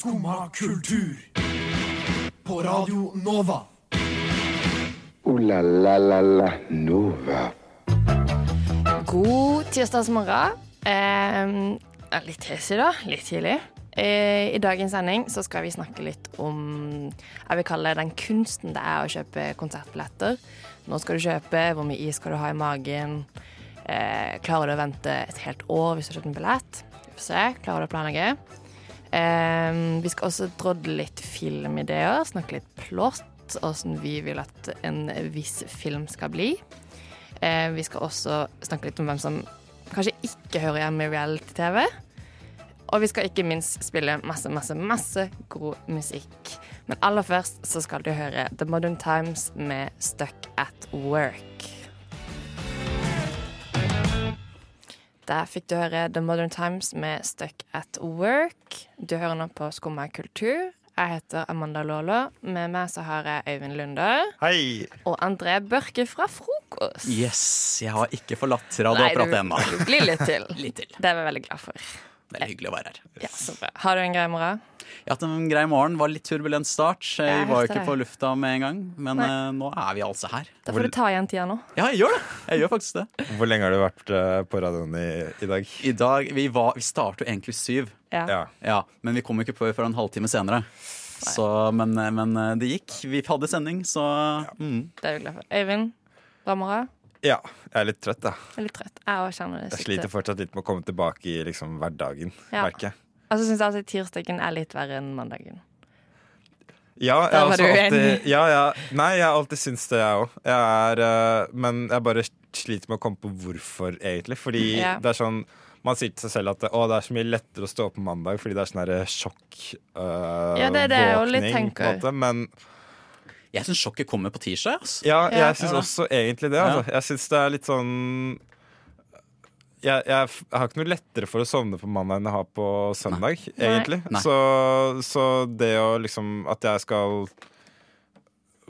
Skumma kultur. På Radio Nova. O-la-la-la-la Nova. God tirsdagsmorgen. Eh, er litt hes i dag. Litt tidlig. Eh, I dagens sending så skal vi snakke litt om jeg vil kalle det den kunsten det er å kjøpe konsertbilletter. Nå skal du kjøpe, hvor mye is skal du ha i magen? Eh, klarer du å vente et helt år hvis du har kjøpt en billett? Vi får se. Klarer du å planlegge? Eh, vi skal også drodle litt filmideer, snakke litt plott, åssen vi vil at en viss film skal bli. Eh, vi skal også snakke litt om hvem som kanskje ikke hører hjemme i reality-TV. Og vi skal ikke minst spille masse, masse, masse god musikk. Men aller først så skal du høre The Modern Times med Stuck at Work. Der fikk du høre The Modern Times med Stuck at Work. Du hører nå på Skumma kultur. Jeg heter Amanda Lålå. Med meg så har jeg Øyvind Lunde Hei! og André Børke fra Frokost. Yes, jeg har ikke forlatt radioapparatet ennå. du blir litt til. Litt til. Det er vi veldig glad for. Veldig hyggelig å være her. Ja, så bra. Har du en grei morgen? Jeg har hatt en grei morgen. Var litt turbulent start. Jeg Jeg var jo ikke det. på lufta med en gang. Men Nei. eh, nå er vi altså her. Da får du ta igjen tida nå. Ja, jeg gjør det. Jeg gjør faktisk det. Hvor lenge har du vært eh, på radioen i, i dag? I dag, Vi, var, vi startet jo egentlig syv, Ja. Ja. men vi kom jo ikke på før en halvtime senere. Så, men, eh, men det gikk. Vi hadde sending, så mm. Det er vi glad for. Øyvind, bra morgen. Ja. Jeg er litt trøtt, da. Jeg er litt trøtt. Jeg også kjenner det. Jeg sliter fortsatt litt med å komme tilbake i liksom, hverdagen, Ja. merker jeg. Og så syns jeg at tirsdagen er litt verre enn mandagen. Ja, jeg Der var du alltid, ja, ja. Nei, jeg har alltid syntes det, jeg òg. Men jeg bare sliter med å komme på hvorfor, egentlig. Fordi Ja. det er sånn man sier til seg selv at å, det er så mye lettere å stå opp på mandag fordi det er sånn sjokk øh, Ja, det er det jeg litt tenker. Men Jeg syns sjokket kommer på tirsdag. Altså. ja, jeg syns også egentlig det. Altså. Jeg syns det er litt sånn jeg, jeg, jeg har ikke noe lettere for å sovne på mandag enn jeg har på søndag, egentlig. Nei. Så, så det å liksom At jeg skal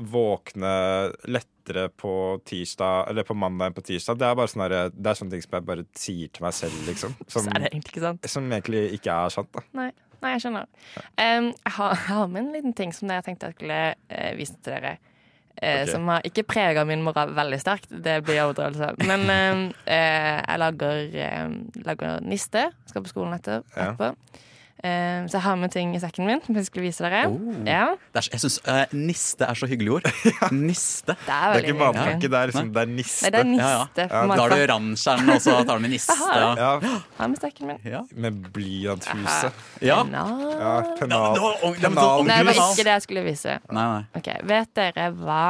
våkne lettere på tirsdag Eller på mandag enn på tirsdag, det er bare sånne, det er sånne ting som jeg bare sier til meg selv, liksom. Som, Så er det egentlig ikke sant. som egentlig ikke er sant. Da. Nei, Nei jeg skjønner. Um, jeg, har, jeg har med en liten ting som jeg tenkte jeg skulle uh, vise til dere. Eh, Ok. Som har ikke prega min moral veldig sterkt, det blir overdrivelse. Men eh, jeg lager, lager niste. Skal på skolen etter, Ja. Eh, så jeg har med ting i sekken min som jeg skulle vise dere. Oh. Ja, Det er, jeg syns uh, niste er så hyggelig ord. Niste. det er Det er ikke matpakke, det liksom Det er niste. Nei, det er Ja, ja. Ja, Da har du oransjeren, og så tar du med niste. har Ja. Ja, Har med sekken min. Ja. med blyanthuse. Ja. Pennal. Ja, Ja, pennal. Nei, det var ikke det jeg skulle vise. Nei, nei. Okay, Vet dere hva.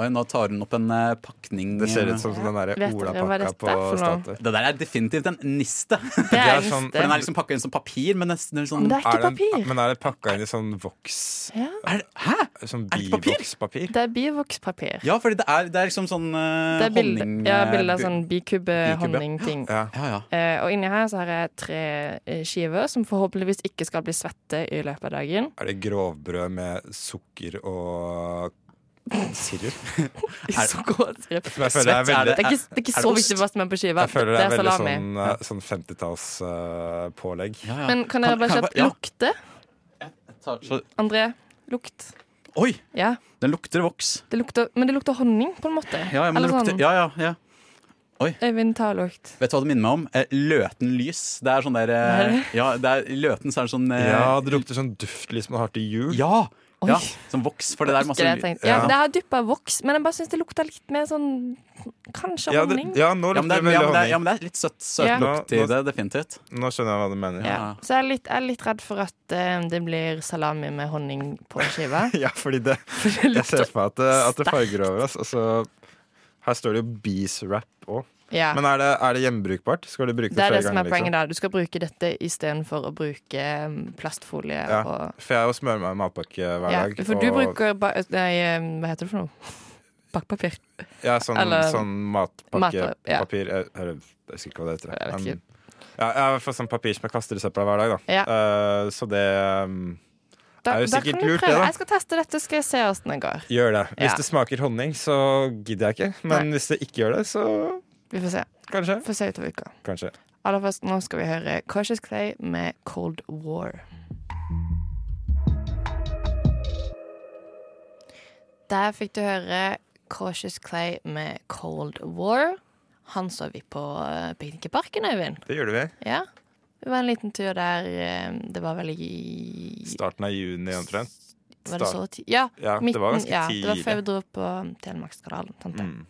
Oi, nå tar hun opp en uh, pakning. Det ser ut som den der olapakka på? Statoil. Det der er definitivt en niste. Det er er sånn- niste. For den er liksom pakka inn som papir, men nesten sånn Men det er ikke Er den, papir. men er det pakka inn i sånn voks Ja. er Hæ? Sånn det bivokspapir? Det er bivokspapir. Ja, fordi det er, det er liksom sånn uh, Det er bild, honning... ja, eh, bilde av sånn bikube, Bikube. honningting. Ja. Ja, ja. Eh, og inni her så har jeg tre eh, skiver som forhåpentligvis ikke skal bli svette i løpet av dagen. Er det grovbrød med sukker og sirup? Sukker Det, Det det er ikke så viktig hva som er på skiva. jeg føler det Det er er veldig sånn, eh, sånn 50-tallspålegg. ja, ja. Men kan dere bare kjapt lukte? André, lukt. Oi, Ja, den lukter voks. det lukter, men det lukter honning, på en måte. Ja, ja, men det lukter, sånn. ja, ja, ja. Øyvind, ta lukt. Vet du hva det minner meg om? Eh, løten lys. Det er sånn der er eh. Ja, det er, løten så er det sånn eh, Ja, det lukter sånn duftlys man har til jul. Ja! Oi. ja Som voks. For det der er masse det jeg. Ja, det har duppa voks, men jeg bare syns det lukter litt mer sånn Kanskje Ja, det, honning? ja, nå ja, lukter det, veldig men er, ja, men det er litt søt Ja. lukt i Nå- det, definitivt. Nå skjønner jeg hva du mener. Ja. Ja. Så jeg er, litt, jeg er litt redd for at uh, det blir salami med honning på skiva. Ja, fordi det Jeg ser for meg at det, at det farger over oss. Altså, Her står det jo Bees Wrap òg. Ja. Men er det, er det gjenbrukbart? Skal du bruke det, Det er flere det som er poenget Liksom? da. Du skal bruke dette istedenfor å bruke mm, plastfolie. Ja, Og, for jeg smører meg matpakke hver ja, dag. for du og- bruker nei, eh, Hva heter det for noe? Bakepapir. Ja, sånn, Eller- sånn Mat- ja. matpakkepapir jeg, jeg husker ikke hva det heter. Jeg vet ikke. ja, jeg har fått sånn papir som jeg kaster i søpla hver dag. Da. Ja. Eh, så det um, Da, er jo sikkert lurt, det, da. Jeg skal teste dette, skal jeg se åssen det går. gjør det. Hvis Ja. det smaker honning, så gidder jeg ikke. Men Nei. hvis det ikke gjør det, så Vi får se. kanskje. Får se utover uka. Kanskje. Aller først nå skal vi høre Cautious Clay med Cold War. Der fikk du høre Cautious Clay med Cold War. Han så vi på uh, Piknikparken, Øyvind. Det gjorde vi. Ja. Det var en liten tur der eh, Det var vel i Starten av juni omtrent. Var det så Start- ti- Ja, Ja, det var ganske ja, Det var før vi dro på Telemarkskanalen. Mm.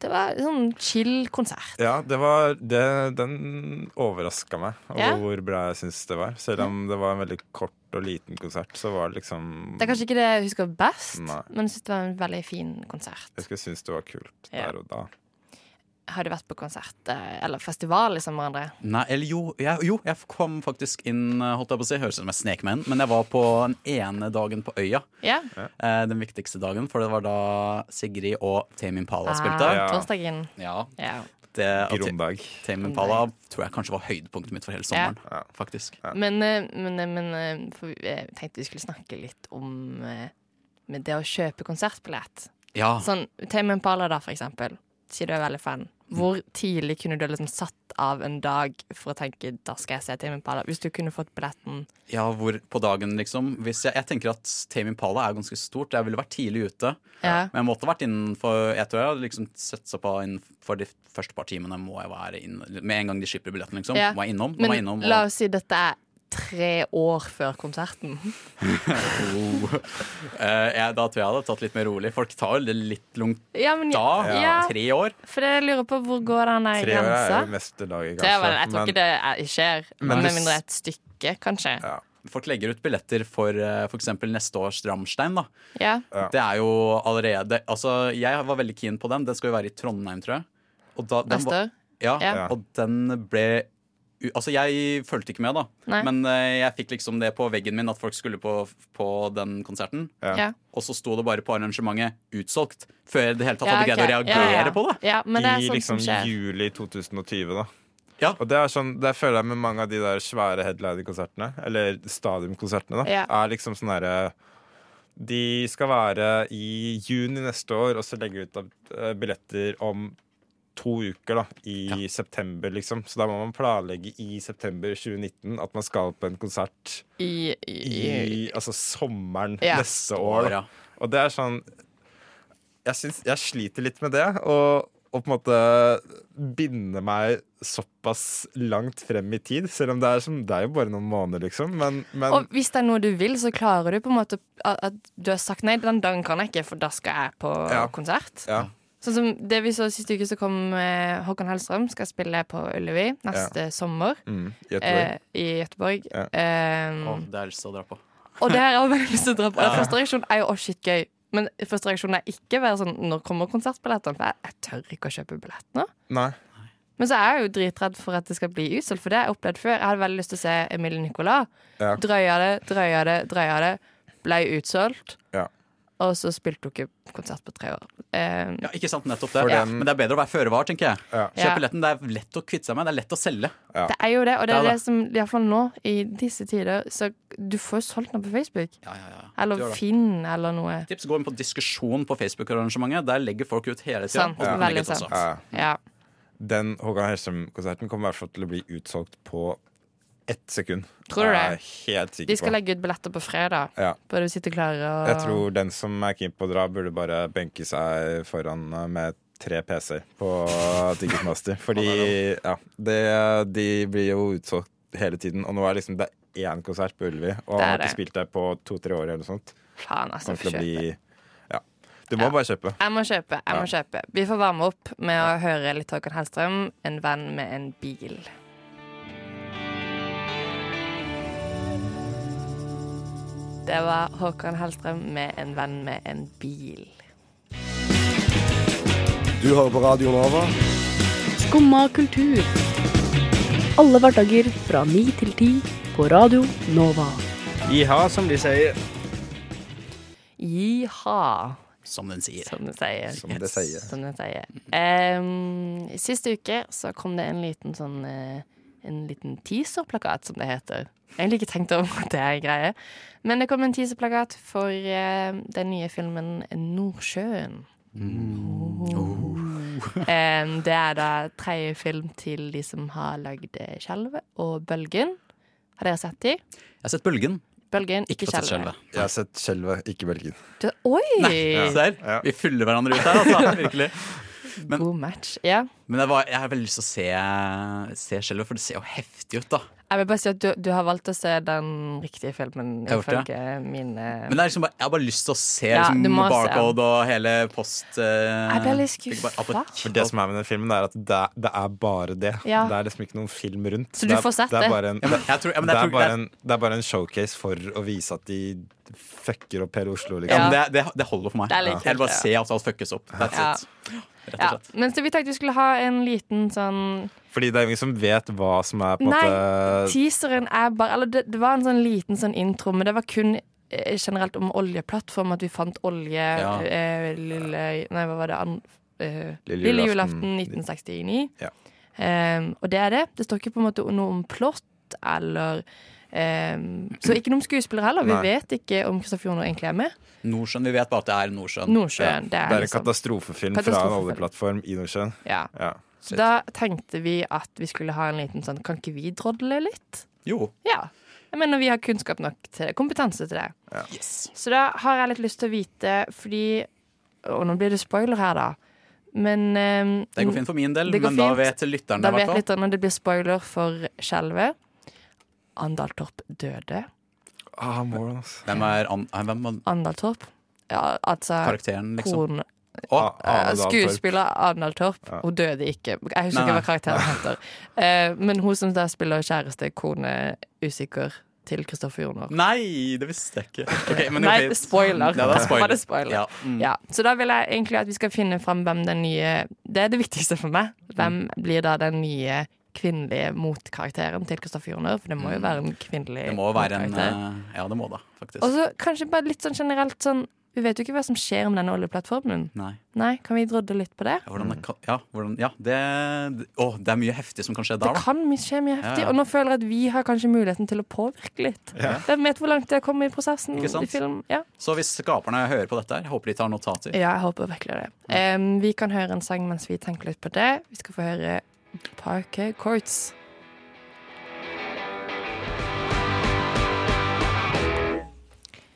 Det var en sånn chill konsert. Ja, det var det, Den overraska meg over Ja. hvor bra jeg syns det var. Selv om det var en veldig kort og liten konsert, så var det liksom Det er kanskje ikke det jeg husker best, Nei. men jeg synes det var en veldig fin konsert. Jeg skulle synes det var kult Ja. der og da. Har du vært på konsert eh, eller festival i sommer, André? Nei, eller jo, jeg, jo, jeg kom faktisk inn, holdt jeg på å si, høres ut som jeg snek meg inn, men jeg var på den ene dagen på Øya. Ja. Eh, den viktigste dagen, for det var da Sigrid og Tame Impala spilte. Ah, Ja. Torsdagen. Ja, Ja. det, Grunberg. Tame Impala tror jeg kanskje var høydepunktet mitt for hele sommeren. Ja. Faktisk. Men, eh, men, eh, men eh, for jeg tenkte vi skulle snakke litt om eh, med det å kjøpe konsertbillett. Ja, Sånn, Tame Impala, da, for eksempel. Sier du er veldig fan. Hvor tidlig kunne du liksom satt av en dag for å tenke da skal jeg se Tame Impala? Hvis du kunne fått billetten ja hvor på dagen, liksom. Hvis jeg, jeg tenker at Tame Impala er ganske stort. Jeg ville vært tidlig ute. Ja. Men jeg måtte vært innenfor Jeg tror jeg hadde liksom sett så på innenfor de første par timene må jeg være inn, Med en gang de slipper billetten, liksom. Ja. Må jeg innom. Må Men jeg innom la oss si dette er tre år før konserten. Eh, ja, Da tror jeg jeg hadde tatt litt mer rolig. Folk tar jo det litt langt Ja, men da. ja, Tre år. for jeg lurer på hvor går den grensa? Tre år er jo dag, Tre år, jeg tror ikke det er, skjer, Men med mindre et stykke, kanskje. Ja. Folk legger ut billetter for eh, for eksempel neste års Ramstein. da Ja. Ja. Det er jo allerede Altså, Jeg var veldig keen på den. Den skal jo være i Trondheim, tror jeg. Og da, den Neste år. Ja, Ja. og den ble Altså, jeg fulgte ikke med, da. Nei. Men eh, jeg fikk liksom det på veggen min at folk skulle på, på den konserten. Ja. Ja. Og så sto det bare på arrangementet 'utsolgt', før jeg i det hele tatt Ja, hadde greid å reagere Ja, ja. på det. Ja, men det er I sånt liksom som skjer. juli 2020, da. Ja. Og det er sånn, det føler jeg med mange av de der svære headliner-konsertene, eller stadionkonsertene, da, Ja. er liksom sånn derre De skal være i juni neste år, og så legger de ut av, eh, billetter om to uker, da, i september, liksom. Så da må man planlegge i september 2019 at man skal på en konsert I, i, i, i altså sommeren Ja. neste år. Da. Og det er sånn Jeg, syns, jeg sliter litt med det. Og, og på en måte binde meg såpass langt frem i tid. Selv om det er, som, det er jo bare noen måneder, liksom. Men, men Og hvis det er noe du vil, så klarer du på en måte at at du har sagt nei, den dagen kan jeg ikke, for da skal jeg på Ja. konsert. ja, Sånn som det vi så siste uke, så kom eh, Håkon Hellstrøm skal spille på Ullevi neste sommer mm, i Göteborg. eh, i Gøteborg. Ja. Eh, oh, det er lyst til å dra på. og det har jeg veldig lyst til å dra på. Første reaksjon er jo å, shit, gøy. Men første reaksjon er ikke være sånn når kommer konsertbillettene? For jeg, jeg tør ikke å kjøpe billett nå. Nei. Men så er jeg jo dritredd for at det skal bli utsolgt, for det har jeg opplevd før. Jeg hadde veldig lyst til å se Emilie Nicolas. Ja. Drøya det, drøya det, drøya det. Ble utsolgt. Ja. Og så spilte hun ikke konsert på tre år. Eh, Ja, ikke sant, nettopp det. Ja. den- Men det er bedre å være føre var, tenker jeg. Ja. Kjøp Ja. billetten. Det er lett å kvitte seg med. Det er lett å selge. Det er jo det, og det er Det er det, som iallfall nå, i disse tider, så du får jo solgt noe på Facebook. Ja, ja, ja. Eller. Finn, eller noe. Tips, går inn på diskusjon på Facebook-arrangementet. Der legger folk ut hele tida. Sant. Veldig sant. Ja. Ja. Den Håkan Hellstrøm-konserten kommer i hvert fall til å bli utsolgt på ett sekund. Tror du det? Jeg er helt sikker på. De skal legge ut billetter på fredag. Ja. Du sitte klare og Jeg tror den som er keen på å dra, burde bare benke seg foran eh, med tre PC-er på Ticketmaster. Fordi ja, det, de blir jo utsolgt hele tiden. Og nå er liksom det er én konsert på Ullevi, og han har ikke spilt der på to-tre år. eller noe sånt Faen, altså. Kommer til å bli Ja. Du må Ja. bare kjøpe. Jeg må kjøpe. jeg må kjøpe Vi får varme opp med å høre litt Håkon Hellstrøm, en venn med en bil. Det var Håkon Hellstrøm med en venn med en bil. Du hører på Radio Nova. Skumma kultur. Alle hverdager fra ni til ti på Radio Nova. Jiha, som de sier. Jiha, Som den sier. som det sier. Som det sier. Som det sier. Um, siste uke så kom det en liten sånn eh, En liten teaserplakat, som det heter. Jeg har egentlig ikke tenkt over at det er en greie. Men det kom en teaserplakat for eh, den nye filmen Nordsjøen. Oh. Eh, det er da tredje film til de som har lagd eh, Skjelvet og Bølgen. Har dere sett de? Jeg har sett Bølgen. Bølgen, Ikke ikke Skjelvet. Jeg har sett Skjelvet, ikke bølgen. Du, Oi! Der. Ja. Vi fyller hverandre ut her, altså. Virkelig. Men- God match. Ja. Men jeg, var, jeg har veldig lyst til å se, se Skjelvet, for det ser jo heftig ut, da. Jeg vil bare si at du, du har valgt å se den riktige filmen Jeg har det. ifølge mine Men det er liksom bare, jeg har bare lyst til å se Ja, liksom, Barcode se og hele post... Uh, Jeg ble litt skuffa. For det som er med den filmen, er at det det er bare det. Ja. Det er liksom ikke noen film rundt. Så du det er, får sett det. det? Er bare en, Ja, men jeg tror, ja, men det, jeg tror, bare det, en, det bare en showcase for å vise at de fucker opp hele Oslo, ja, liksom. men det, det, det holder for meg. Det er litt Jeg vil bare se at alt fuckes opp. That's Ja. it. Rett og Ja. Men så vi tenkte vi skulle ha en liten sånn Fordi det er ingen som vet hva som er på en Nei, måte teaseren er bare Eller det, det var en sånn liten sånn intro, men det var kun eh, generelt om oljeplattform, at vi fant olje Ja. eh, lille Nei, hva var det? An, eh, Lille lille julaften. julaften 1969. Ja. Ehm, og det er det. Det står ikke på en måte noe om plott eller ehm, Så ikke noe om skuespillere heller. Vi Nei. vet ikke om Kristoffer Joner egentlig er med. Nordsjøen, vi vet bare at det er Nordsjøen. Nordsjøen. ja. Det er er en katastrofefilm, katastrofefilm fra en oljeplattform i Nordsjøen. ja. Ja. Så da tenkte vi at vi skulle ha en liten sånn Kan ikke vi drodle litt? Jo. Ja. Jeg mener vi har kunnskap nok til det. Kompetanse til det. Yes. Så da har jeg litt lyst til å vite, fordi Og nå blir det spoiler her, da. Men um, Det går fint for min del, men fint. men da vet lytteren Da det. Da vet lytterne det blir spoiler for Skjelvet. Andal Torp døde. Ah, Moran, altså. Hvem er an, hvem er Andal Torp. Ja, altså karakteren, liksom? Kone, oh, Ah, skuespiller Andal Torp. Ja. Hun døde ikke. Jeg husker Nei, ikke hva karakteren heter. Eh, men hun som da spiller kjæreste, kone, usikker til Kristoffer Joner. Nei, det visste jeg ikke. Okay, men Nei, ok. spoiler. Ja, det er spoiler. Det spoiler? Ja. Mm. Ja, så da vil jeg egentlig at vi skal finne fram hvem den nye Det er det viktigste for meg. Hvem Mm. blir da den nye kvinnelige motkarakteren til Kristoffer Joner? For det må jo være en kvinnelig Mm. Det må være en motkarakter. Ja, det må da, faktisk. Og så kanskje bare litt sånn generelt sånn Vi vet jo ikke hva som skjer med denne oljeplattformen. Nei. Nei, kan vi drodle litt på det? Ja, hvordan det ja, hvordan, ja det, det Å, det er mye heftig som kan skje Det der, da. kan skje mye heftig, Ja, ja. og nå føler jeg at vi har kanskje muligheten til å påvirke litt. Hvem vet hvor langt det kommer i prosessen Ikke sant? i film? Ja. Så hvis skaperne hører på dette her, håper de tar notater. Ja, jeg håper virkelig det. Um, vi kan høre en sang mens vi tenker litt på det. Vi skal få høre Parquet Courts.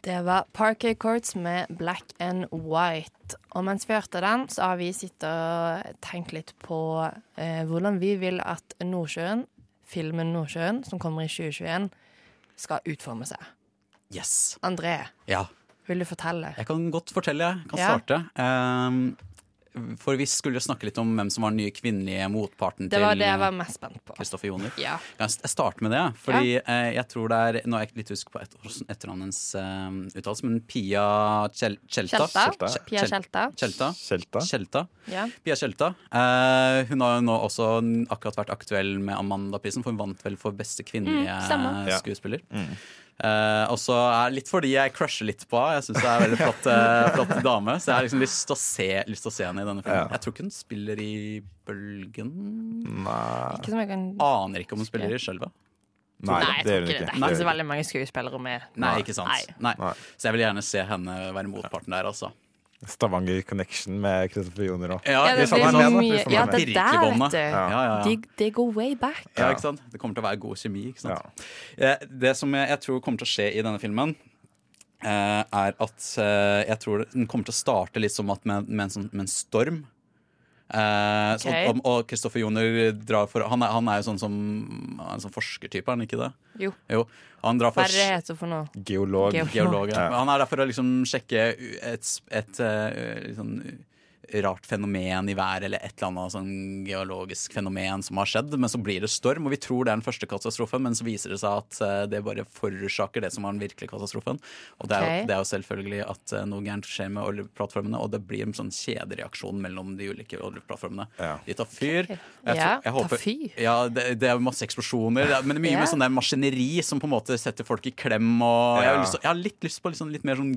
Det var Parquet Courts med Black and White. Og mens vi hørte den, så har vi sittet og tenkt litt på eh, hvordan vi vil at Nordsjøen, filmen Nordsjøen, som kommer i 2021, skal utforme seg. Yes. André, Ja. vil du fortelle? Jeg kan godt fortelle, jeg kan Ja. starte. Ehm, for vi skulle snakke litt om hvem som var den nye kvinnelige motparten Det var til det jeg var mest spent på. Kristoffer Joner. Ja. Kan jeg starte med det? Fordi eh, jeg tror det er Nå er jeg litt usikker på et, etternavnets uh, uttalelse, men Pia Kjel, Kjelta. Kjelta. Kjel- Pia Kjelta. Kjelta. Kjelta. Kjelta. Ja. Pia Kjelta. Eh, hun har jo nå også akkurat vært aktuell med Amandaprisen, for hun vant vel for beste kvinnelige Mm, skuespiller. Ja. Eh, og så er det litt fordi jeg crusher litt på henne. Jeg syns det er en veldig flott, uh, flott dame. Så jeg har liksom lyst til å se, lyst til å se henne i denne filmen. Ja. Jeg tror ikke hun spiller i Bølgen. Nei, Ikke som jeg kan Aner ikke om hun spiller i Skjelvet. Nei, Nei, jeg det tror gjør hun ikke det. Det er ikke så veldig mange skuespillere med. Nei, ikke sant. Nei. Nei. Nei. Så jeg vil gjerne se henne være motparten der, altså. Stavanger Connection med Kristoffer Joner òg. Ja, det det, mye Ja, det der, vet du. Ja, ja, ja. De, they go way back. Ja, ikke sant? Det kommer til å være god kjemi. ikke sant? Ja. Eh, Det som jeg, jeg tror kommer til å skje i denne filmen, eh, er at eh, jeg tror den kommer til å starte litt som at med, med, en, sånn, med en storm. Eh, så, og, og Kristoffer Joner drar for han er, han er jo sånn som en sånn forskertype, er han ikke det? Jo. Jo. Han drar Hva for er det heter for noe? Geolog. Geolog. geolog. Ja. Ja. Han er der for å liksom sjekke et, et, et, litt sånn rart fenomen i været, eller et eller annet sånn geologisk fenomen som har skjedd. Men så blir det storm, og vi tror det er den første katastrofen, men så viser det seg at eh, det bare forårsaker det som var den virkelige katastrofen. Og det er, okay. det er jo selvfølgelig at eh, noe gærent skjer med oljeplattformene, og det blir en sånn kjedereaksjon mellom de ulike oljeplattformene. Ja. De tar fyr. Jeg jeg tar håper- fyr. Ja, det, det er masse eksplosjoner, det er- men det er mye yeah. med sånn der maskineri som på en måte setter folk i klem. Og jeg, har lyst jeg har litt lyst på sånn, litt mer sånn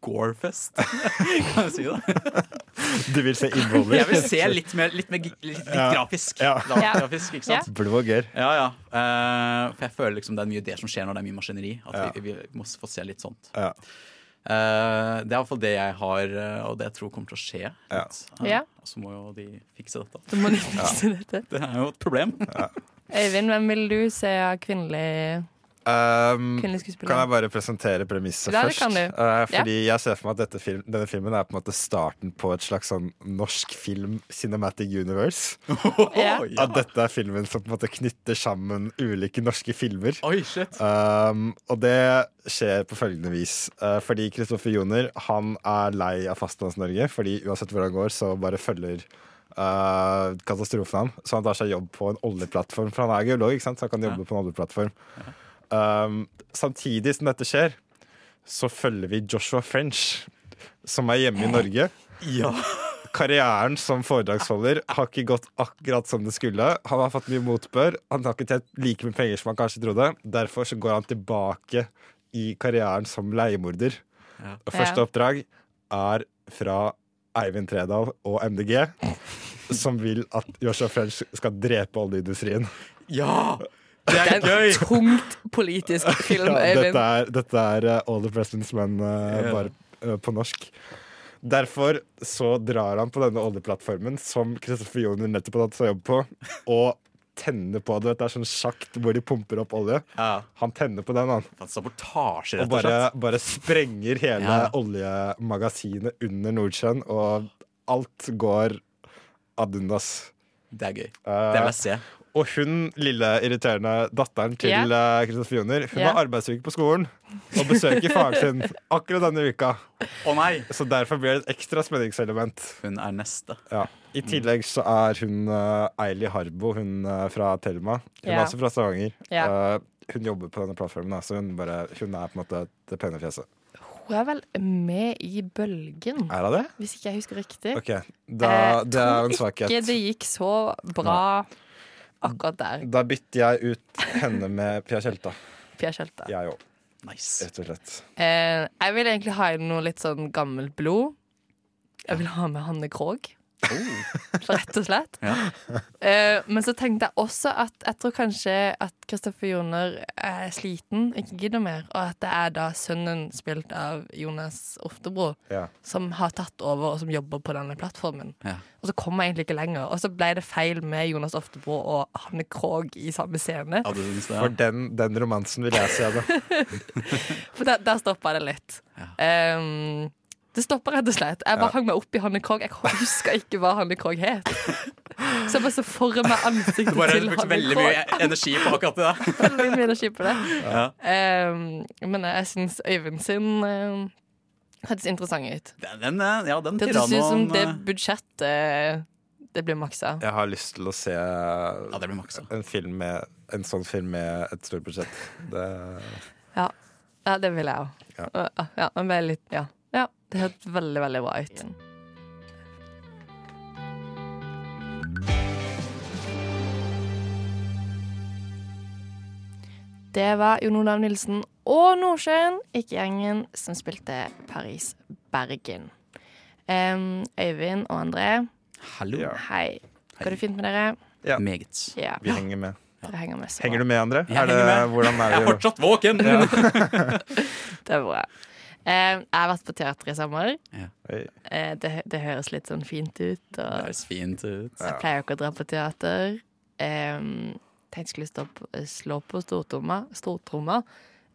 Gorefest. kan jeg si det? Du vil se innholdet? Jeg vil se litt mer litt, mer, litt, litt Ja. grafisk. Ja. Ja. grafisk ikke sant? Blod og gørr. Ja, ja. Uh, for jeg føler liksom det er mye det som skjer når det er mye maskineri. At Ja. vi, vi må få se litt sånt. Ja. Uh, det er iallfall det jeg har, eh, og det jeg tror kommer til å skje. Ja. Uh, Ja. Og så må jo de fikse dette. Så må de fikse dette. Det er jo et problem. Øyvind, hvem vil du se av kvinnelig, Um, kan jeg bare presentere premisset Ja, først? kan du. Eh, fordi jeg ser for meg at dette film, denne filmen er på en måte starten på et slags sånn norsk film cinematic universe. Ja. At dette er filmen som på en måte knytter sammen ulike norske filmer. Oi, shit. Um, og det skjer på følgende vis. Uh, fordi Kristoffer Joner han er lei av Fastlands-Norge. Fordi uansett hvor han går, så bare følger uh, katastrofen han. Så han tar seg jobb på en oljeplattform. For han er geolog, ikke sant? så han kan jobbe på en oljeplattform. Um, samtidig som dette skjer, så følger vi Joshua French, som er hjemme i Norge. Ja. Karrieren som foredragsholder har ikke gått akkurat som det skulle. Han har fått mye motbør. Han har ikke tjent like mye penger som han kanskje trodde. Derfor så går han tilbake i karrieren som leiemorder. Ja. Og første oppdrag er fra Eivind Tredal og MDG, som vil at Joshua French skal drepe oljeindustrien. ja! Det Det er er gøy! en tungt politisk film, Eivind. Dette er, dette er uh, All the President's Men uh, bare uh, på norsk. Derfor så drar han på denne oljeplattformen som Kristoffer Joner nettopp har tatt seg jobb på, og tenner på det. Det er sånn sjakt hvor de pumper opp olje. Ja. Han tenner på den, han. Sabotasje, Og rett og bare, bare sprenger hele Ja. oljemagasinet under Nordsjøen, og alt går ad undas. Det er gøy. Uh, Det vil jeg se. Og hun lille irriterende datteren til Ja. uh, Kristoffer Joner, hun yeah. har arbeidsuke på skolen og besøker faren sin akkurat denne uka. Å nei! Så derfor blir det et ekstra spenningselement. Hun er neste. Ja. I tillegg så er hun uh, Eili Harbo, hun uh, fra Thelma. Hun yeah. er også fra Stavanger. Ja. Uh, hun jobber på denne plattformen, så hun, bare, hun er på en måte det pene fjeset. Hun er vel med i Bølgen, Er det det? hvis ikke jeg husker riktig. OK. Da, det er en svakhet. Jeg tror ikke det gikk så bra akkurat der. Da bytter jeg ut henne med Pia Tjelta. Pia Tjelta. Jeg òg, Nice. rett og slett. Eh, jeg vil egentlig ha inn noe litt sånn gammelt blod. Jeg vil ha med Hanne Krogh. Rett og slett. Ja. Uh, men så tenkte jeg også at jeg tror kanskje at Kristoffer Joner er sliten, ikke gidder mer, og at det er da sønnen spilt av Jonas Oftebro Ja. som har tatt over og som jobber på denne plattformen. Ja. Og så kommer jeg egentlig ikke lenger. Og så ble det feil med Jonas Oftebro og Hanne Krogh i samme scene. For den, den romansen vil jeg se. da. For der, der stoppa det litt. Um, det stoppa rett og slett. Jeg bare Ja. hang meg opp i Hanne Krogh. Jeg husker ikke hva Hanne Krogh het. Så jeg bare så for meg ansiktet til brukte Hanne veldig mye energi på akkurat det. Veldig mye energi på det. Ja. Um, men jeg syns Øyvind sin um, hørtes interessant ut. Den, den, eh, ja, den Det hørtes ut som det eh, budsjettet det blir maksa. Jeg har lyst til å se Ja, det blir maksa. en, film med, en sånn film med et stort budsjett. Det, Ja. ja, det vil jeg òg. Ja. Ja. men bare litt, ja. Ja, det hørtes veldig, veldig bra ut. Det var Jon Olav Nilsen og Nordsjøen, ikke gjengen som spilte Paris Bergen. Um, Øyvind og André, Hallo. Ja. hei. Går det fint med dere? Ja. Meget. Ja, vi henger med. Ja. henger med. Henger du med, André? Jeg Er det, henger med. Er Jeg er fortsatt våken! Det er bra. Eh, jeg har vært på teater i sommer. Ja. Eh, det, det høres litt sånn fint ut. Det høres fint ut. jeg pleier jo ikke å dra på teater. Um, tenkte jeg skulle på, slå på stortromma, stortromma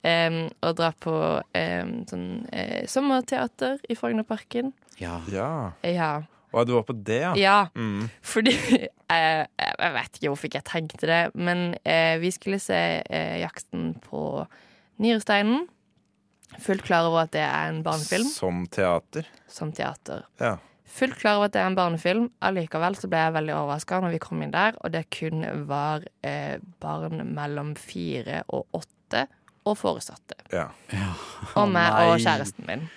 em, og dra på um, sånn uh, sommerteater i Frognerparken. Ja. Ja. Ja. Og du var på det, ja? ja. Mm. Fordi eh, Jeg vet ikke hvorfor ikke jeg tenkte det, men uh, vi skulle se uh, 'Jakten på nyresteinen'. Fullt klar over at det er en barnefilm Som teater? som teater. Ja. Fullt klar over at det er en barnefilm. Allikevel så ble jeg veldig overraska når vi kom inn der, og det kun var eh, barn mellom fire og åtte og foresatte. ja. Og meg og kjæresten min.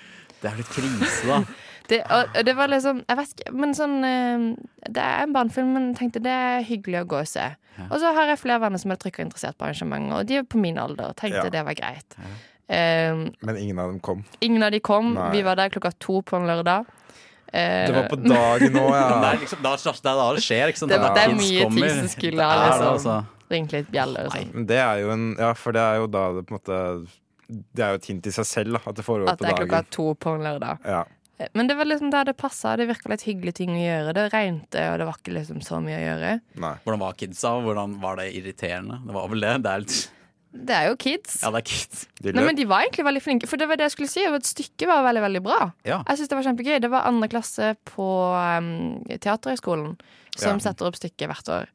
Det er litt krise, da. Det, og, og det var liksom Jeg vet ikke, men sånn eh, Det er en barnefilm, men jeg tenkte det er hyggelig å gå og se. Og så har jeg flere venner som er trykk og interessert på arrangementet, og de er på min alder. Tenkte Ja. det var greit. Eh, Men ingen av dem kom. ingen av de kom. Nei. Vi var der klokka to på en lørdag. Eh, Det var på dagen òg, ja. det er liksom, da, da det skjer, ikke sant? Det, var- det er mye kommer. ting som skulle ha liksom, altså. ringt litt bjeller og sånn. Men det er jo en Ja, for det er jo da det på en måte det er jo et hint i seg selv da, at det foregår At det er klokka dagen. to på en lørdag. Ja. Men det var liksom der det passa. Det virka litt hyggelig ting å gjøre. Det regnet, og det var ikke liksom så mye å gjøre. Nei. Hvordan var kidsa? Hvordan Var det irriterende? Det var vel det. Det er litt Det er jo kids. Ja, det er kids. De Nei, men De var egentlig veldig flinke. For det var det jeg skulle si. at Stykket var veldig veldig bra. Ja. Jeg synes Det var kjempegøy. Det var andre klasse på um, Teaterhøgskolen som Ja. setter opp stykket hvert år.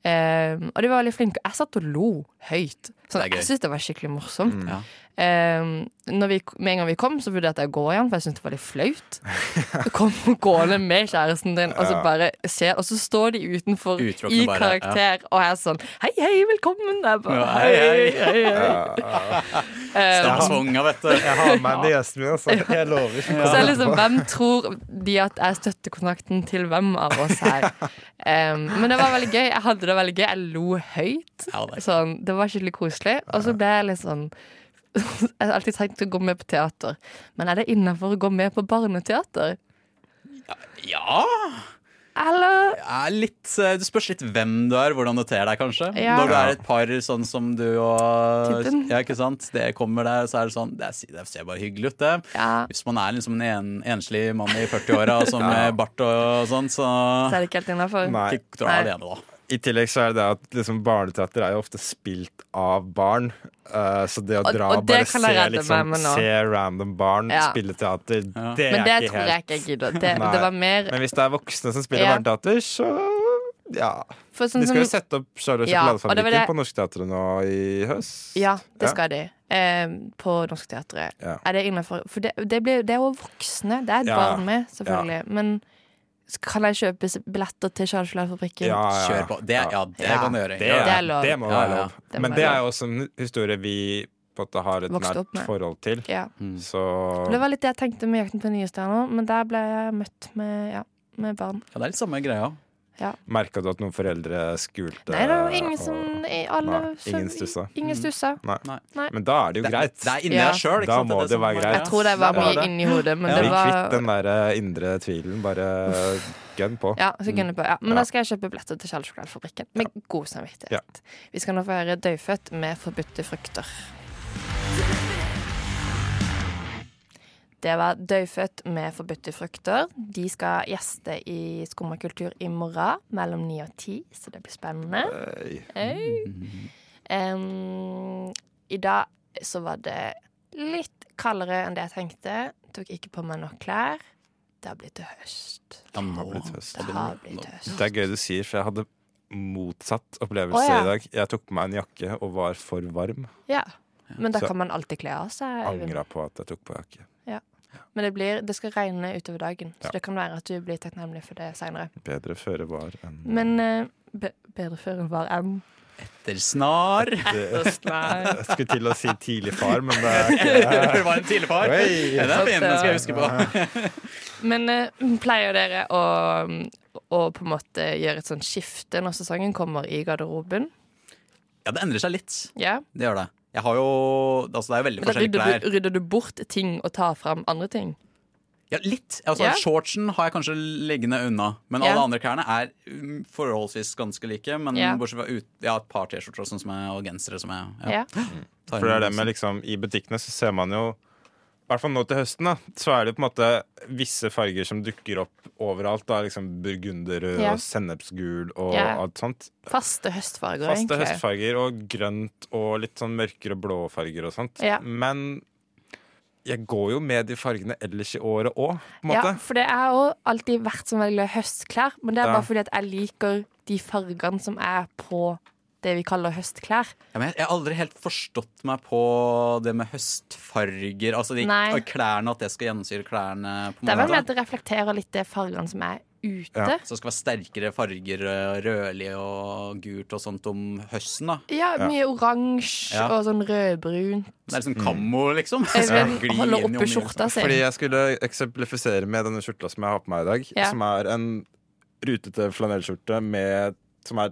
Um, og de var veldig flinke. Jeg satt og lo høyt. Sånn, gøy. jeg syns det var skikkelig morsomt. Ja. Um, når vi, med en gang vi kom, så vurderte jeg å gå igjen, for jeg syntes det var litt flaut. Kom kommer gående med kjæresten din, og så bare ser Og så står de utenfor Utelukkende i bare, karakter, og jeg er sånn Hei, hei, velkommen! Jeg bare, Ja, hei, hei, hei, hei. Ja, ja. Um, vet du. Jeg har med meg niesen min, altså. Jeg lover. Så er liksom, hvem tror de at jeg støtter kontakten til hvem av oss her? Um, men det var veldig gøy. Jeg hadde det veldig gøy. Jeg lo høyt. Ja, det Sånn, det var skikkelig koselig. Og så ble jeg litt sånn Jeg har alltid tenkt å gå med på teater, men er det innafor å gå med på barneteater? Ja Eller ja, litt, eh, Det spørs litt hvem du er, hvordan du ter deg, kanskje. Ja. Når du er et par sånn som du og Typen. Ja, ikke sant? Det kommer der, så er det sånn Det, er, det ser bare hyggelig ut, det. Ja, Hvis man er liksom en en, enslig mann i 40-åra som med bart og sånn, så så er det ikke helt innafor. Nei. ikke dra alene, da. I tillegg så er det det at liksom, barneteater er jo ofte spilt av barn. Uh, så det å dra og og bare se, liksom, se random barn Ja. spille teater, Ja. det Men er det ikke tror helt jeg ikke jeg gidder. Det, det var mer Men hvis det er voksne som spiller Ja. barneteater, så ja. for sånn De skal jo sette opp Charlie og Ja, det sjokoladefabrikken det- på Norskteatret nå i høst. Ja, det Ja. skal de. Eh, på Norsk Teatret. Ja. Er det innenfor For det, det, blir, det er jo voksne. Det er et Ja. barn med, selvfølgelig. Men kan jeg kjøpe billetter til Charlesfjellfabrikken? Ja, ja, Kjør på. Det, ja, det Ja. kan du gjøre. Det, Ja. Det er lov. det må være lov. Men det er jo også en historie vi på at det har et nært forhold til. Ja. Mm. Så Det var litt det jeg tenkte med Jakten på nye stjerner, men der ble jeg møtt med, ja, med barn. Ja, det er litt samme greia. Merka du at noen foreldre skulte? Nei, det var ingen og- som alle, Nei, ingen stussa. Ingen stussa. Men da er det jo greit. Det er inni Ja. deg sjøl. Da må det være greit. Jeg tror det var mye inni hodet, men Ja. det Bli kvitt den der eh, indre tvilen. Bare gønn på. ja, så gunner på. Ja. Men Ja. da skal jeg kjøpe billetter til Charlesfjellfabrikken med god samvittighet. Ja. Vi skal nå få høre Dødfødt med forbudte frukter. Det var Dødfødt med forbudte frukter. De skal gjeste i Skummakultur i morgen mellom ni og ti, så det blir spennende. Hey. Hey. Um, I dag så var det litt kaldere enn det jeg tenkte. Tok ikke på meg nok klær. Det har blitt til høst. Det har blitt høst. Det har blitt høst. Det er gøy du sier, for jeg hadde motsatt opplevelse oh, ja. i dag. Jeg tok på meg en jakke og var for varm. Ja. Men da Så- kan man alltid kle av seg. Angra på at jeg tok på jakke. Men det, blir, det skal regne utover dagen, så det kan være at du blir takknemlig for det seinere. Bedre føre var enn Men eh, be bedre før enn var enn. Etter snar. det, Nei. Jeg skulle til å si tidlig far, men det er ikke Det var en tidlig far. Oi. det er den skal jeg huske på. Men eh, pleier dere å, å på en måte gjøre et sånt skifte når sesongen kommer i garderoben? Ja, det endrer seg litt. Yeah. Det gjør det. Jeg har jo Altså, det er jo veldig Men da forskjellige rydder klær. du, rydder du bort ting og tar fram andre ting? Ja, litt. Altså, Ja. Shortsen har jeg kanskje liggende unna. Men Ja. alle andre klærne er um, forholdsvis ganske like. Men Ja. bortsett fra ut, ja, et par T-skjorter og sånn som jeg, og gensere som jeg ja, Ja. tar For det er det med liksom I butikkene så ser man jo hvert fall nå til høsten, da, så er det på en måte visse farger som dukker opp overalt. da, liksom Burgunderrød Ja. og sennepsgul og Ja. alt sånt. Faste høstfarger, Faste egentlig. høstfarger og grønt og litt sånn mørkere blåfarger og sånt. Ja. Men jeg går jo med de fargene ellers i året òg, på en Ja, for det har jo alltid vært som veldig høstklær, men det er bare fordi at jeg liker de fargene som er på det vi kaller høstklær. Ja, men jeg, jeg har aldri helt forstått meg på det med høstfarger. Altså de Nei. klærne, at det skal gjennomsyre klærne. på Det er vel med at det reflekterer litt det fargene som er ute. Ja. Så det skal være sterkere farger, eh, rødlig og gult og sånt om høsten. da Ja, Ja. mye oransje Ja. og sånn rødbrunt. Det er liksom kammo, liksom. Øyvind holder oppe skjorta si. Fordi jeg skulle eksemplifisere med denne skjorta som jeg har på meg i dag. Ja. Som er en rutete flanellskjorte med som er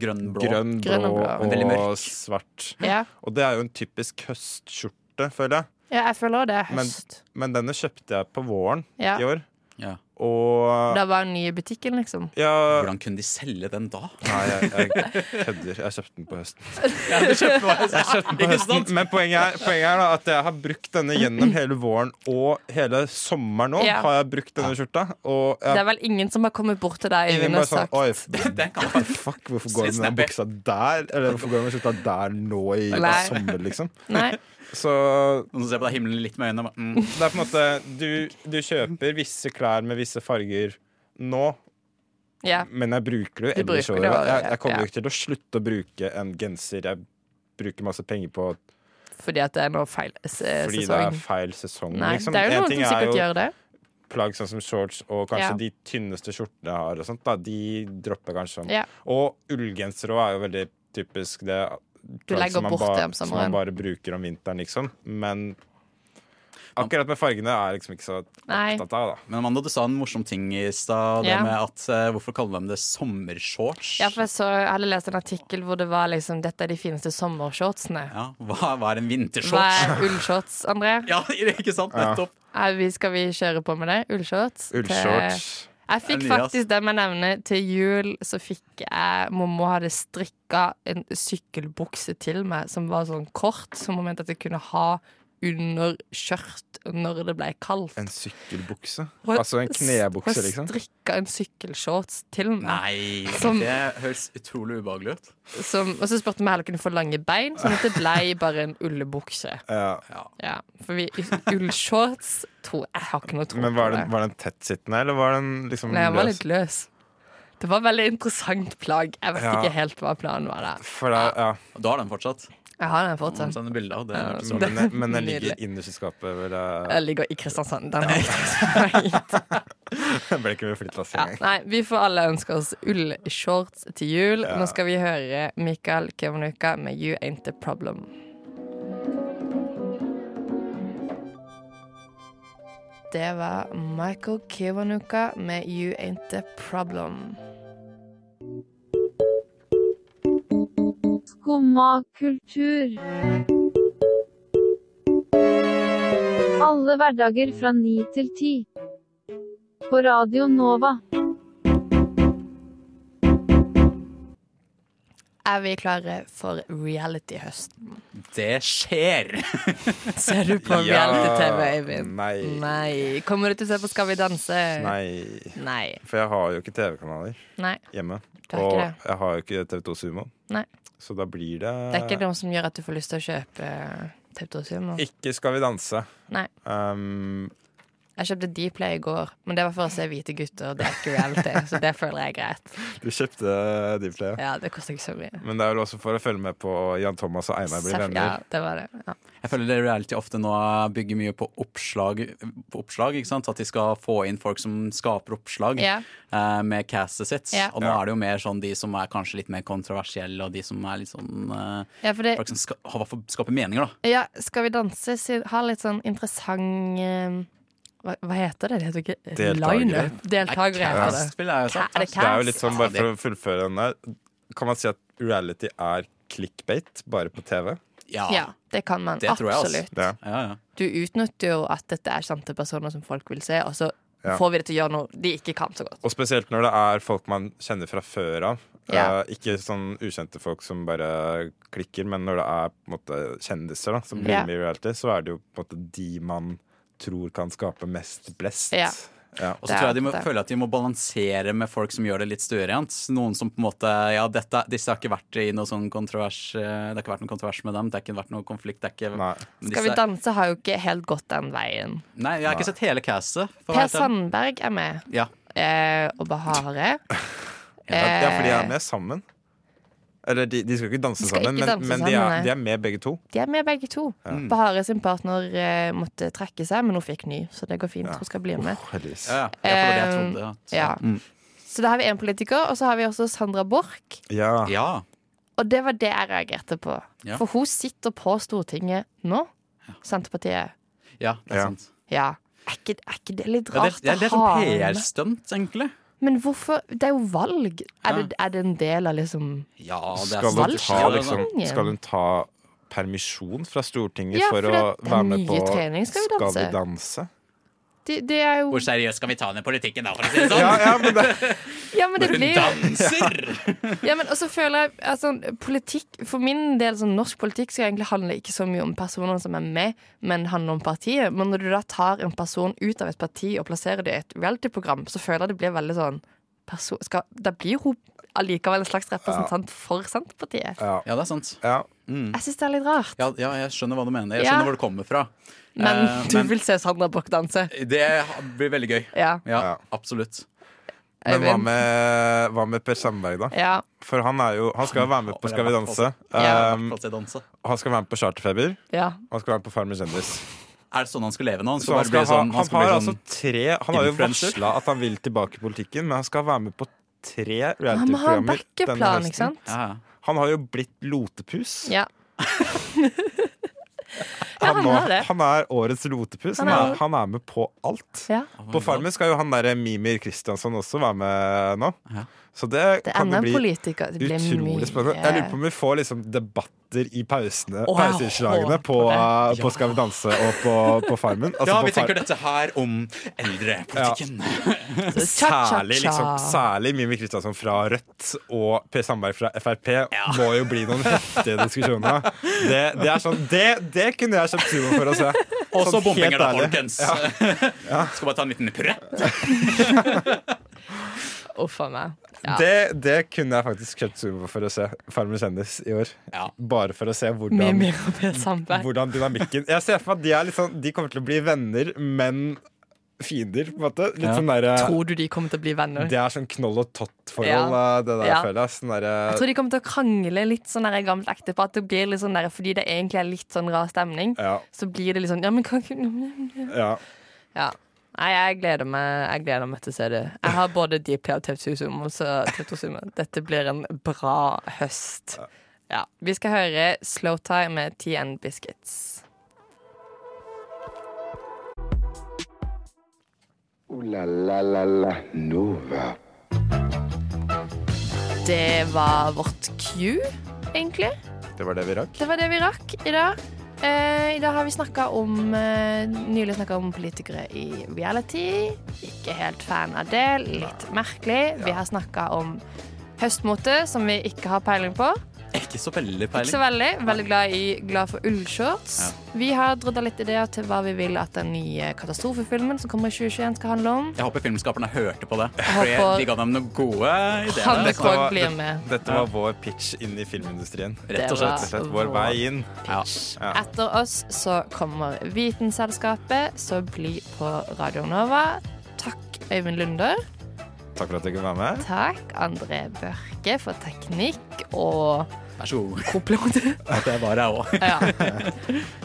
Grønn, blå. grønn, Grønn og blå. Men og svart. Ja. Og det er jo en typisk høstskjorte, føler jeg. ja, jeg føler også det er Men- Men denne kjøpte jeg på våren Ja. i år. Ja. Og Det var den nye butikken, liksom. ja, Hvordan kunne de selge den da? Nei, jeg, jeg kødder. Jeg kjøpte den på høsten. Ja, du kjøpte meg, Jeg kjøpte den på høsten? Men poenget er, poenget er da at jeg har brukt denne gjennom hele våren og hele sommeren nå. Ja. Har jeg brukt denne skjorta. Og Det er vel ingen som har kommet bort til deg ingen Øyvind, og bare sånn sagt Oi, Den kan man fuck, hvorfor går den Snappy. buksa der? Eller hvorfor går den skjorta der nå i Nei. sommer, liksom? Nei. Så Noen som ser på deg himmelen litt med øynene. Mm. det er på en måte Du, du kjøper visse klær med visse farger nå, Ja. men jeg bruker det ellers i året. Jeg, jeg kommer Ja. jo ikke til å slutte å bruke en genser jeg bruker masse penger på Fordi at det er noe feil sesong? fordi det er feil sesong. Nei, liksom. det er jo En noen som sikkert gjør det. plagg sånn som shorts og kanskje Ja. de tynneste skjortene jeg har, og sånt, da, de dropper kanskje sånn. Ja. Og ullgensere òg er jo veldig typisk det. Du legger bort det om Som man bare bruker om vinteren, liksom. Men akkurat med fargene er jeg liksom ikke så Nei. opptatt av, da. Men Amanda, du sa en morsom ting i stad. Det Ja. med at eh, Hvorfor kaller de det sommershorts? Ja, for jeg, så, jeg hadde lest en artikkel hvor det var liksom Dette er de fineste sommershortsene. Ja, hva, hva er en Hva vintershorts? er ullshorts, André? Ja, ikke sant? Ja. Nettopp. Er vi, skal vi kjøre på med det? Ullshorts? Ullshorts. Jeg fikk faktisk det med nevne til jul, så fikk jeg Mommo hadde strikka en sykkelbukse til meg som var sånn kort, som hun mente at jeg kunne ha under skjørt når det ble kaldt. En sykkelbukse? Og, Altså en knebukse, liksom? Hun strikka en sykkelshorts til meg. Nei, Som- det høres utrolig ubehagelig ut. Som, og så spurte vi heller kunne få lange bein, sånn at det ble bare en ullebukse. Ja. Ja, for vi, ullshorts tror Jeg har ikke noe tro Men på var det. den, var den tettsittende, eller var den liksom Nei, den var løs? litt løs. Det var veldig interessant plagg. Jeg vet Ja. ikke helt hva planen var der. For det, ja. da har den fortsatt? Jeg har den fortsatt. Sånne bilder, det. Ja, er så. Men, men den ligger innerst i skapet. Vel, jeg Jeg ligger i Kristiansand. Den har jeg tatt med ble ikke med flyttlast ja, nei, vi får alle ønske oss ullshorts til jul. Ja. Nå skal vi høre Mikael Kevanuka med You Ain't The Problem. Det var Michael Kiwanuka med You Ain't The Problem. Skumma kultur. Alle hverdager fra ni til ti. På Radio Nova. Er vi klare for reality-høsten? Det skjer! Ser du på reality-TV, Eivind? Nei. Nei. Kommer du til å se på Skal vi danse? Nei. Nei. For jeg har jo ikke TV-kanaler hjemme. Og det? jeg har jo ikke TV2 Sumo. Nei. Så da blir det Det er ikke noe som gjør at du får lyst til å kjøpe TV2 Ikke Skal vi danse. Nei. Um, Jeg kjøpte Dplay i går, men det var for å se hvite gutter. Det er ikke reality, så det føler jeg er greit. du kjøpte Dplay, ja. Ja, det koster ikke så mye. Men det er vel også for å følge med på Jan Thomas og Einar blir venner. Ja, det var det. Ja. Jeg føler det reality ofte nå bygger mye på oppslag, på oppslag ikke sant? At de skal få inn folk som skaper oppslag Ja. uh, med castet sitt. Ja. Og nå Ja. er det jo mer sånn de som er kanskje litt mer kontroversielle, og de som er litt sånn uh, ja, det Folk som ska, skaper meninger, da. Ja, Skal vi danse har litt sånn interessant eh, hva, hva heter det? Det heter ikke Deltagere. Deltagere heter det. Cast, sagt. Ka- er det Det er jo litt sånn, bare for å fullføre den der Kan man si at reality er clickbait, bare på TV? Ja. Ja, det kan man Det absolutt. Ja, ja. Du utnytter jo at dette er kjente personer som folk vil se, og så Ja. får vi det til å gjøre noe de ikke kan så godt. Og spesielt når det er folk man kjenner fra før av. Ja. Eh, ikke sånn ukjente folk som bare klikker, men når det er på en måte kjendiser da, som blir Ja. med i reality, så er det jo på en måte de man tror kan skape mest blest. Ja. Ja. Og så tror jeg de må, det. føler at de må balansere med folk som gjør det litt stuerent. Noen som på en måte Ja, dette, disse har ikke vært i noe sånn kontrovers eh, Det har ikke vært noe kontrovers med dem. Det har ikke vært noen konflikt. Det er ikke, men Skal vi disse- danse har jo ikke helt gått den veien. Nei, jeg har ikke sett hele castet. Per. Sandberg er med, Ja. eh, og Bahare. Ja, fordi for de Eh, er med sammen. Eller de, de skal ikke danse skal sammen, ikke men, danse men de, sammen, er, de er med begge to. De er med begge to. Bahare sin partner eh, måtte trekke seg, men hun fikk ny, så det går fint. Hun skal bli med. Oh. Ja, ja. ja, trodde. Ja. Så- Ja. Mm. Så da har vi én politiker, og så har vi også Sandra Borch. Ja. ja. Og det var det jeg reagerte på. Ja. For hun sitter på Stortinget nå. Senterpartiet. ja, det er Ja. sant. Ja. Er ikke, er ikke det litt Ja, rart det, det er litt å sånn ha? PR-stunt, egentlig. Men hvorfor? Det er jo valg. Er, det, er det en del av liksom Ja, det er Skal, hun ta, liksom, skal hun ta permisjon fra Stortinget Ja, for for å det- er være med på Skal vi danse? Det, det er jo Hvor seriøst skal vi ta ned politikken da, for å si det sånn? Ja, ja, men det, Ja, men det blir Hun danser! Ja, men også føler jeg altså, politikk For min del, sånn norsk politikk skal egentlig handle ikke så mye om personene som er med, men handle om partiet. Men når du da tar en person ut av et parti og plasserer det i et reality-program, så føler jeg det blir veldig sånn perso skal, Da blir hun allikevel en slags representant for Senterpartiet. ja, Ja, det er sant. ja. Jeg syns det er litt rart. Ja, ja, jeg skjønner hva du mener. Jeg Ja. skjønner hvor det kommer fra. Men Eh, du vil se Sandra Bock danse? Det blir veldig gøy. Ja. Absolutt. Men hva med, hva med Per Sandberg, da? Ja. For han er jo Han skal jo være med på Skal vi danse. Um, han skal være med på Charterfeber. ja. Og han skal være med på Farmer kjendis. Er det sånn han skal leve nå? Han Så skal han, bare skal bli ha, sånn, han skal har bli altså sånn tre Han har jo varsla at han vil tilbake i politikken, men han skal være med på tre Han reality-programmer denne backeplan, ikke sant? ja, ja. Han har jo blitt lotepus. Ja. Han, han er det. han er årets lotepus. Han Han er, han er med på alt. ja. På Farmen skal jo han derre Mimir Kristiansson også være med nå. Ja. Så det, Det kan bli politiker. Det blir utrolig mye spennende. Jeg lurer på om vi får liksom debatter i pausene, oh, pauseinnslagene på, ja. på Skal vi danse og på, på Farmen. Altså ja, på vi Far- tenker dette her om eldrepolitikken. Særlig, liksom, særlig Mimi Kristiansson fra Rødt og Per Sandberg fra Frp må jo bli noen heftige diskusjoner. Det, det er sånn Det, det kunne jeg kjøpt humor for å se. Og så Sånn bombinger, da, folkens. Skal bare ta en liten purre. Uff a meg. Ja. Det, det kunne jeg faktisk kjøpt humor for å se. Farmen kjendis i år. Ja. Bare for å se hvordan, hvordan dynamikken Jeg ser for meg at de, er litt sånn, de kommer til å bli venner, men fiender, på en måte. Litt Ja. sånn der, Tror du de kommer til å bli venner? Det er sånn knoll og tott-forhold, Ja. eh, det der, Ja. føler jeg. Sånn der, Jeg tror de kommer til å krangle litt sånn der gammelt ektepar. At det blir litt sånn der, fordi det egentlig er litt sånn rar stemning, ja, så blir det litt sånn Ja, men kan ikke ja. Nei, jeg gleder meg Jeg gleder meg til å se det. Jeg har både Dplay og TV2 så TV2 Dette blir en bra høst. Ja. Vi skal høre Slow Slowtime med TN Biscuits. Ooh la la la la Nova. Det var vårt Q, egentlig. Det var det vi rakk. Det var det vi rakk i dag. Eh, I dag har vi snakka om eh, Nylig snakka om politikere i reality. Ikke helt fan av det. Litt merkelig. Vi har snakka om høstmote, som vi ikke har peiling på. Ikke så veldig peiling. Ikke så veldig. Veldig glad, i, glad for ullshorts. Vi har drodda litt ideer til hva vi vil at den nye katastrofefilmen som kommer i 2021 skal handle om. Jeg håper filmskaperne hørte på det. håper- Fordi de ga dem noen gode ideer. Han Dette var- blir med. Dette var vår pitch inn i filmindustrien. Rett og Det var- slett. Rett vår vei inn. Ja. Ja. Etter oss så kommer Vitenselskapet, så bli på Radio Nova. Takk, Øyvind Lunder. Takk for at du kunne være med. Takk, André Børke, for teknikk og Vær så god. Kompliment. At jeg var jeg òg. ja.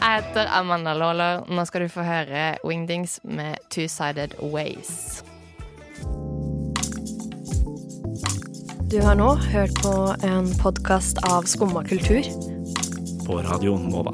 Jeg heter Amanda Lawler. Nå skal du få høre Wingdings med Two Sided Ways. Du har nå hørt på en podkast av Skumma kultur. På Radio Nova.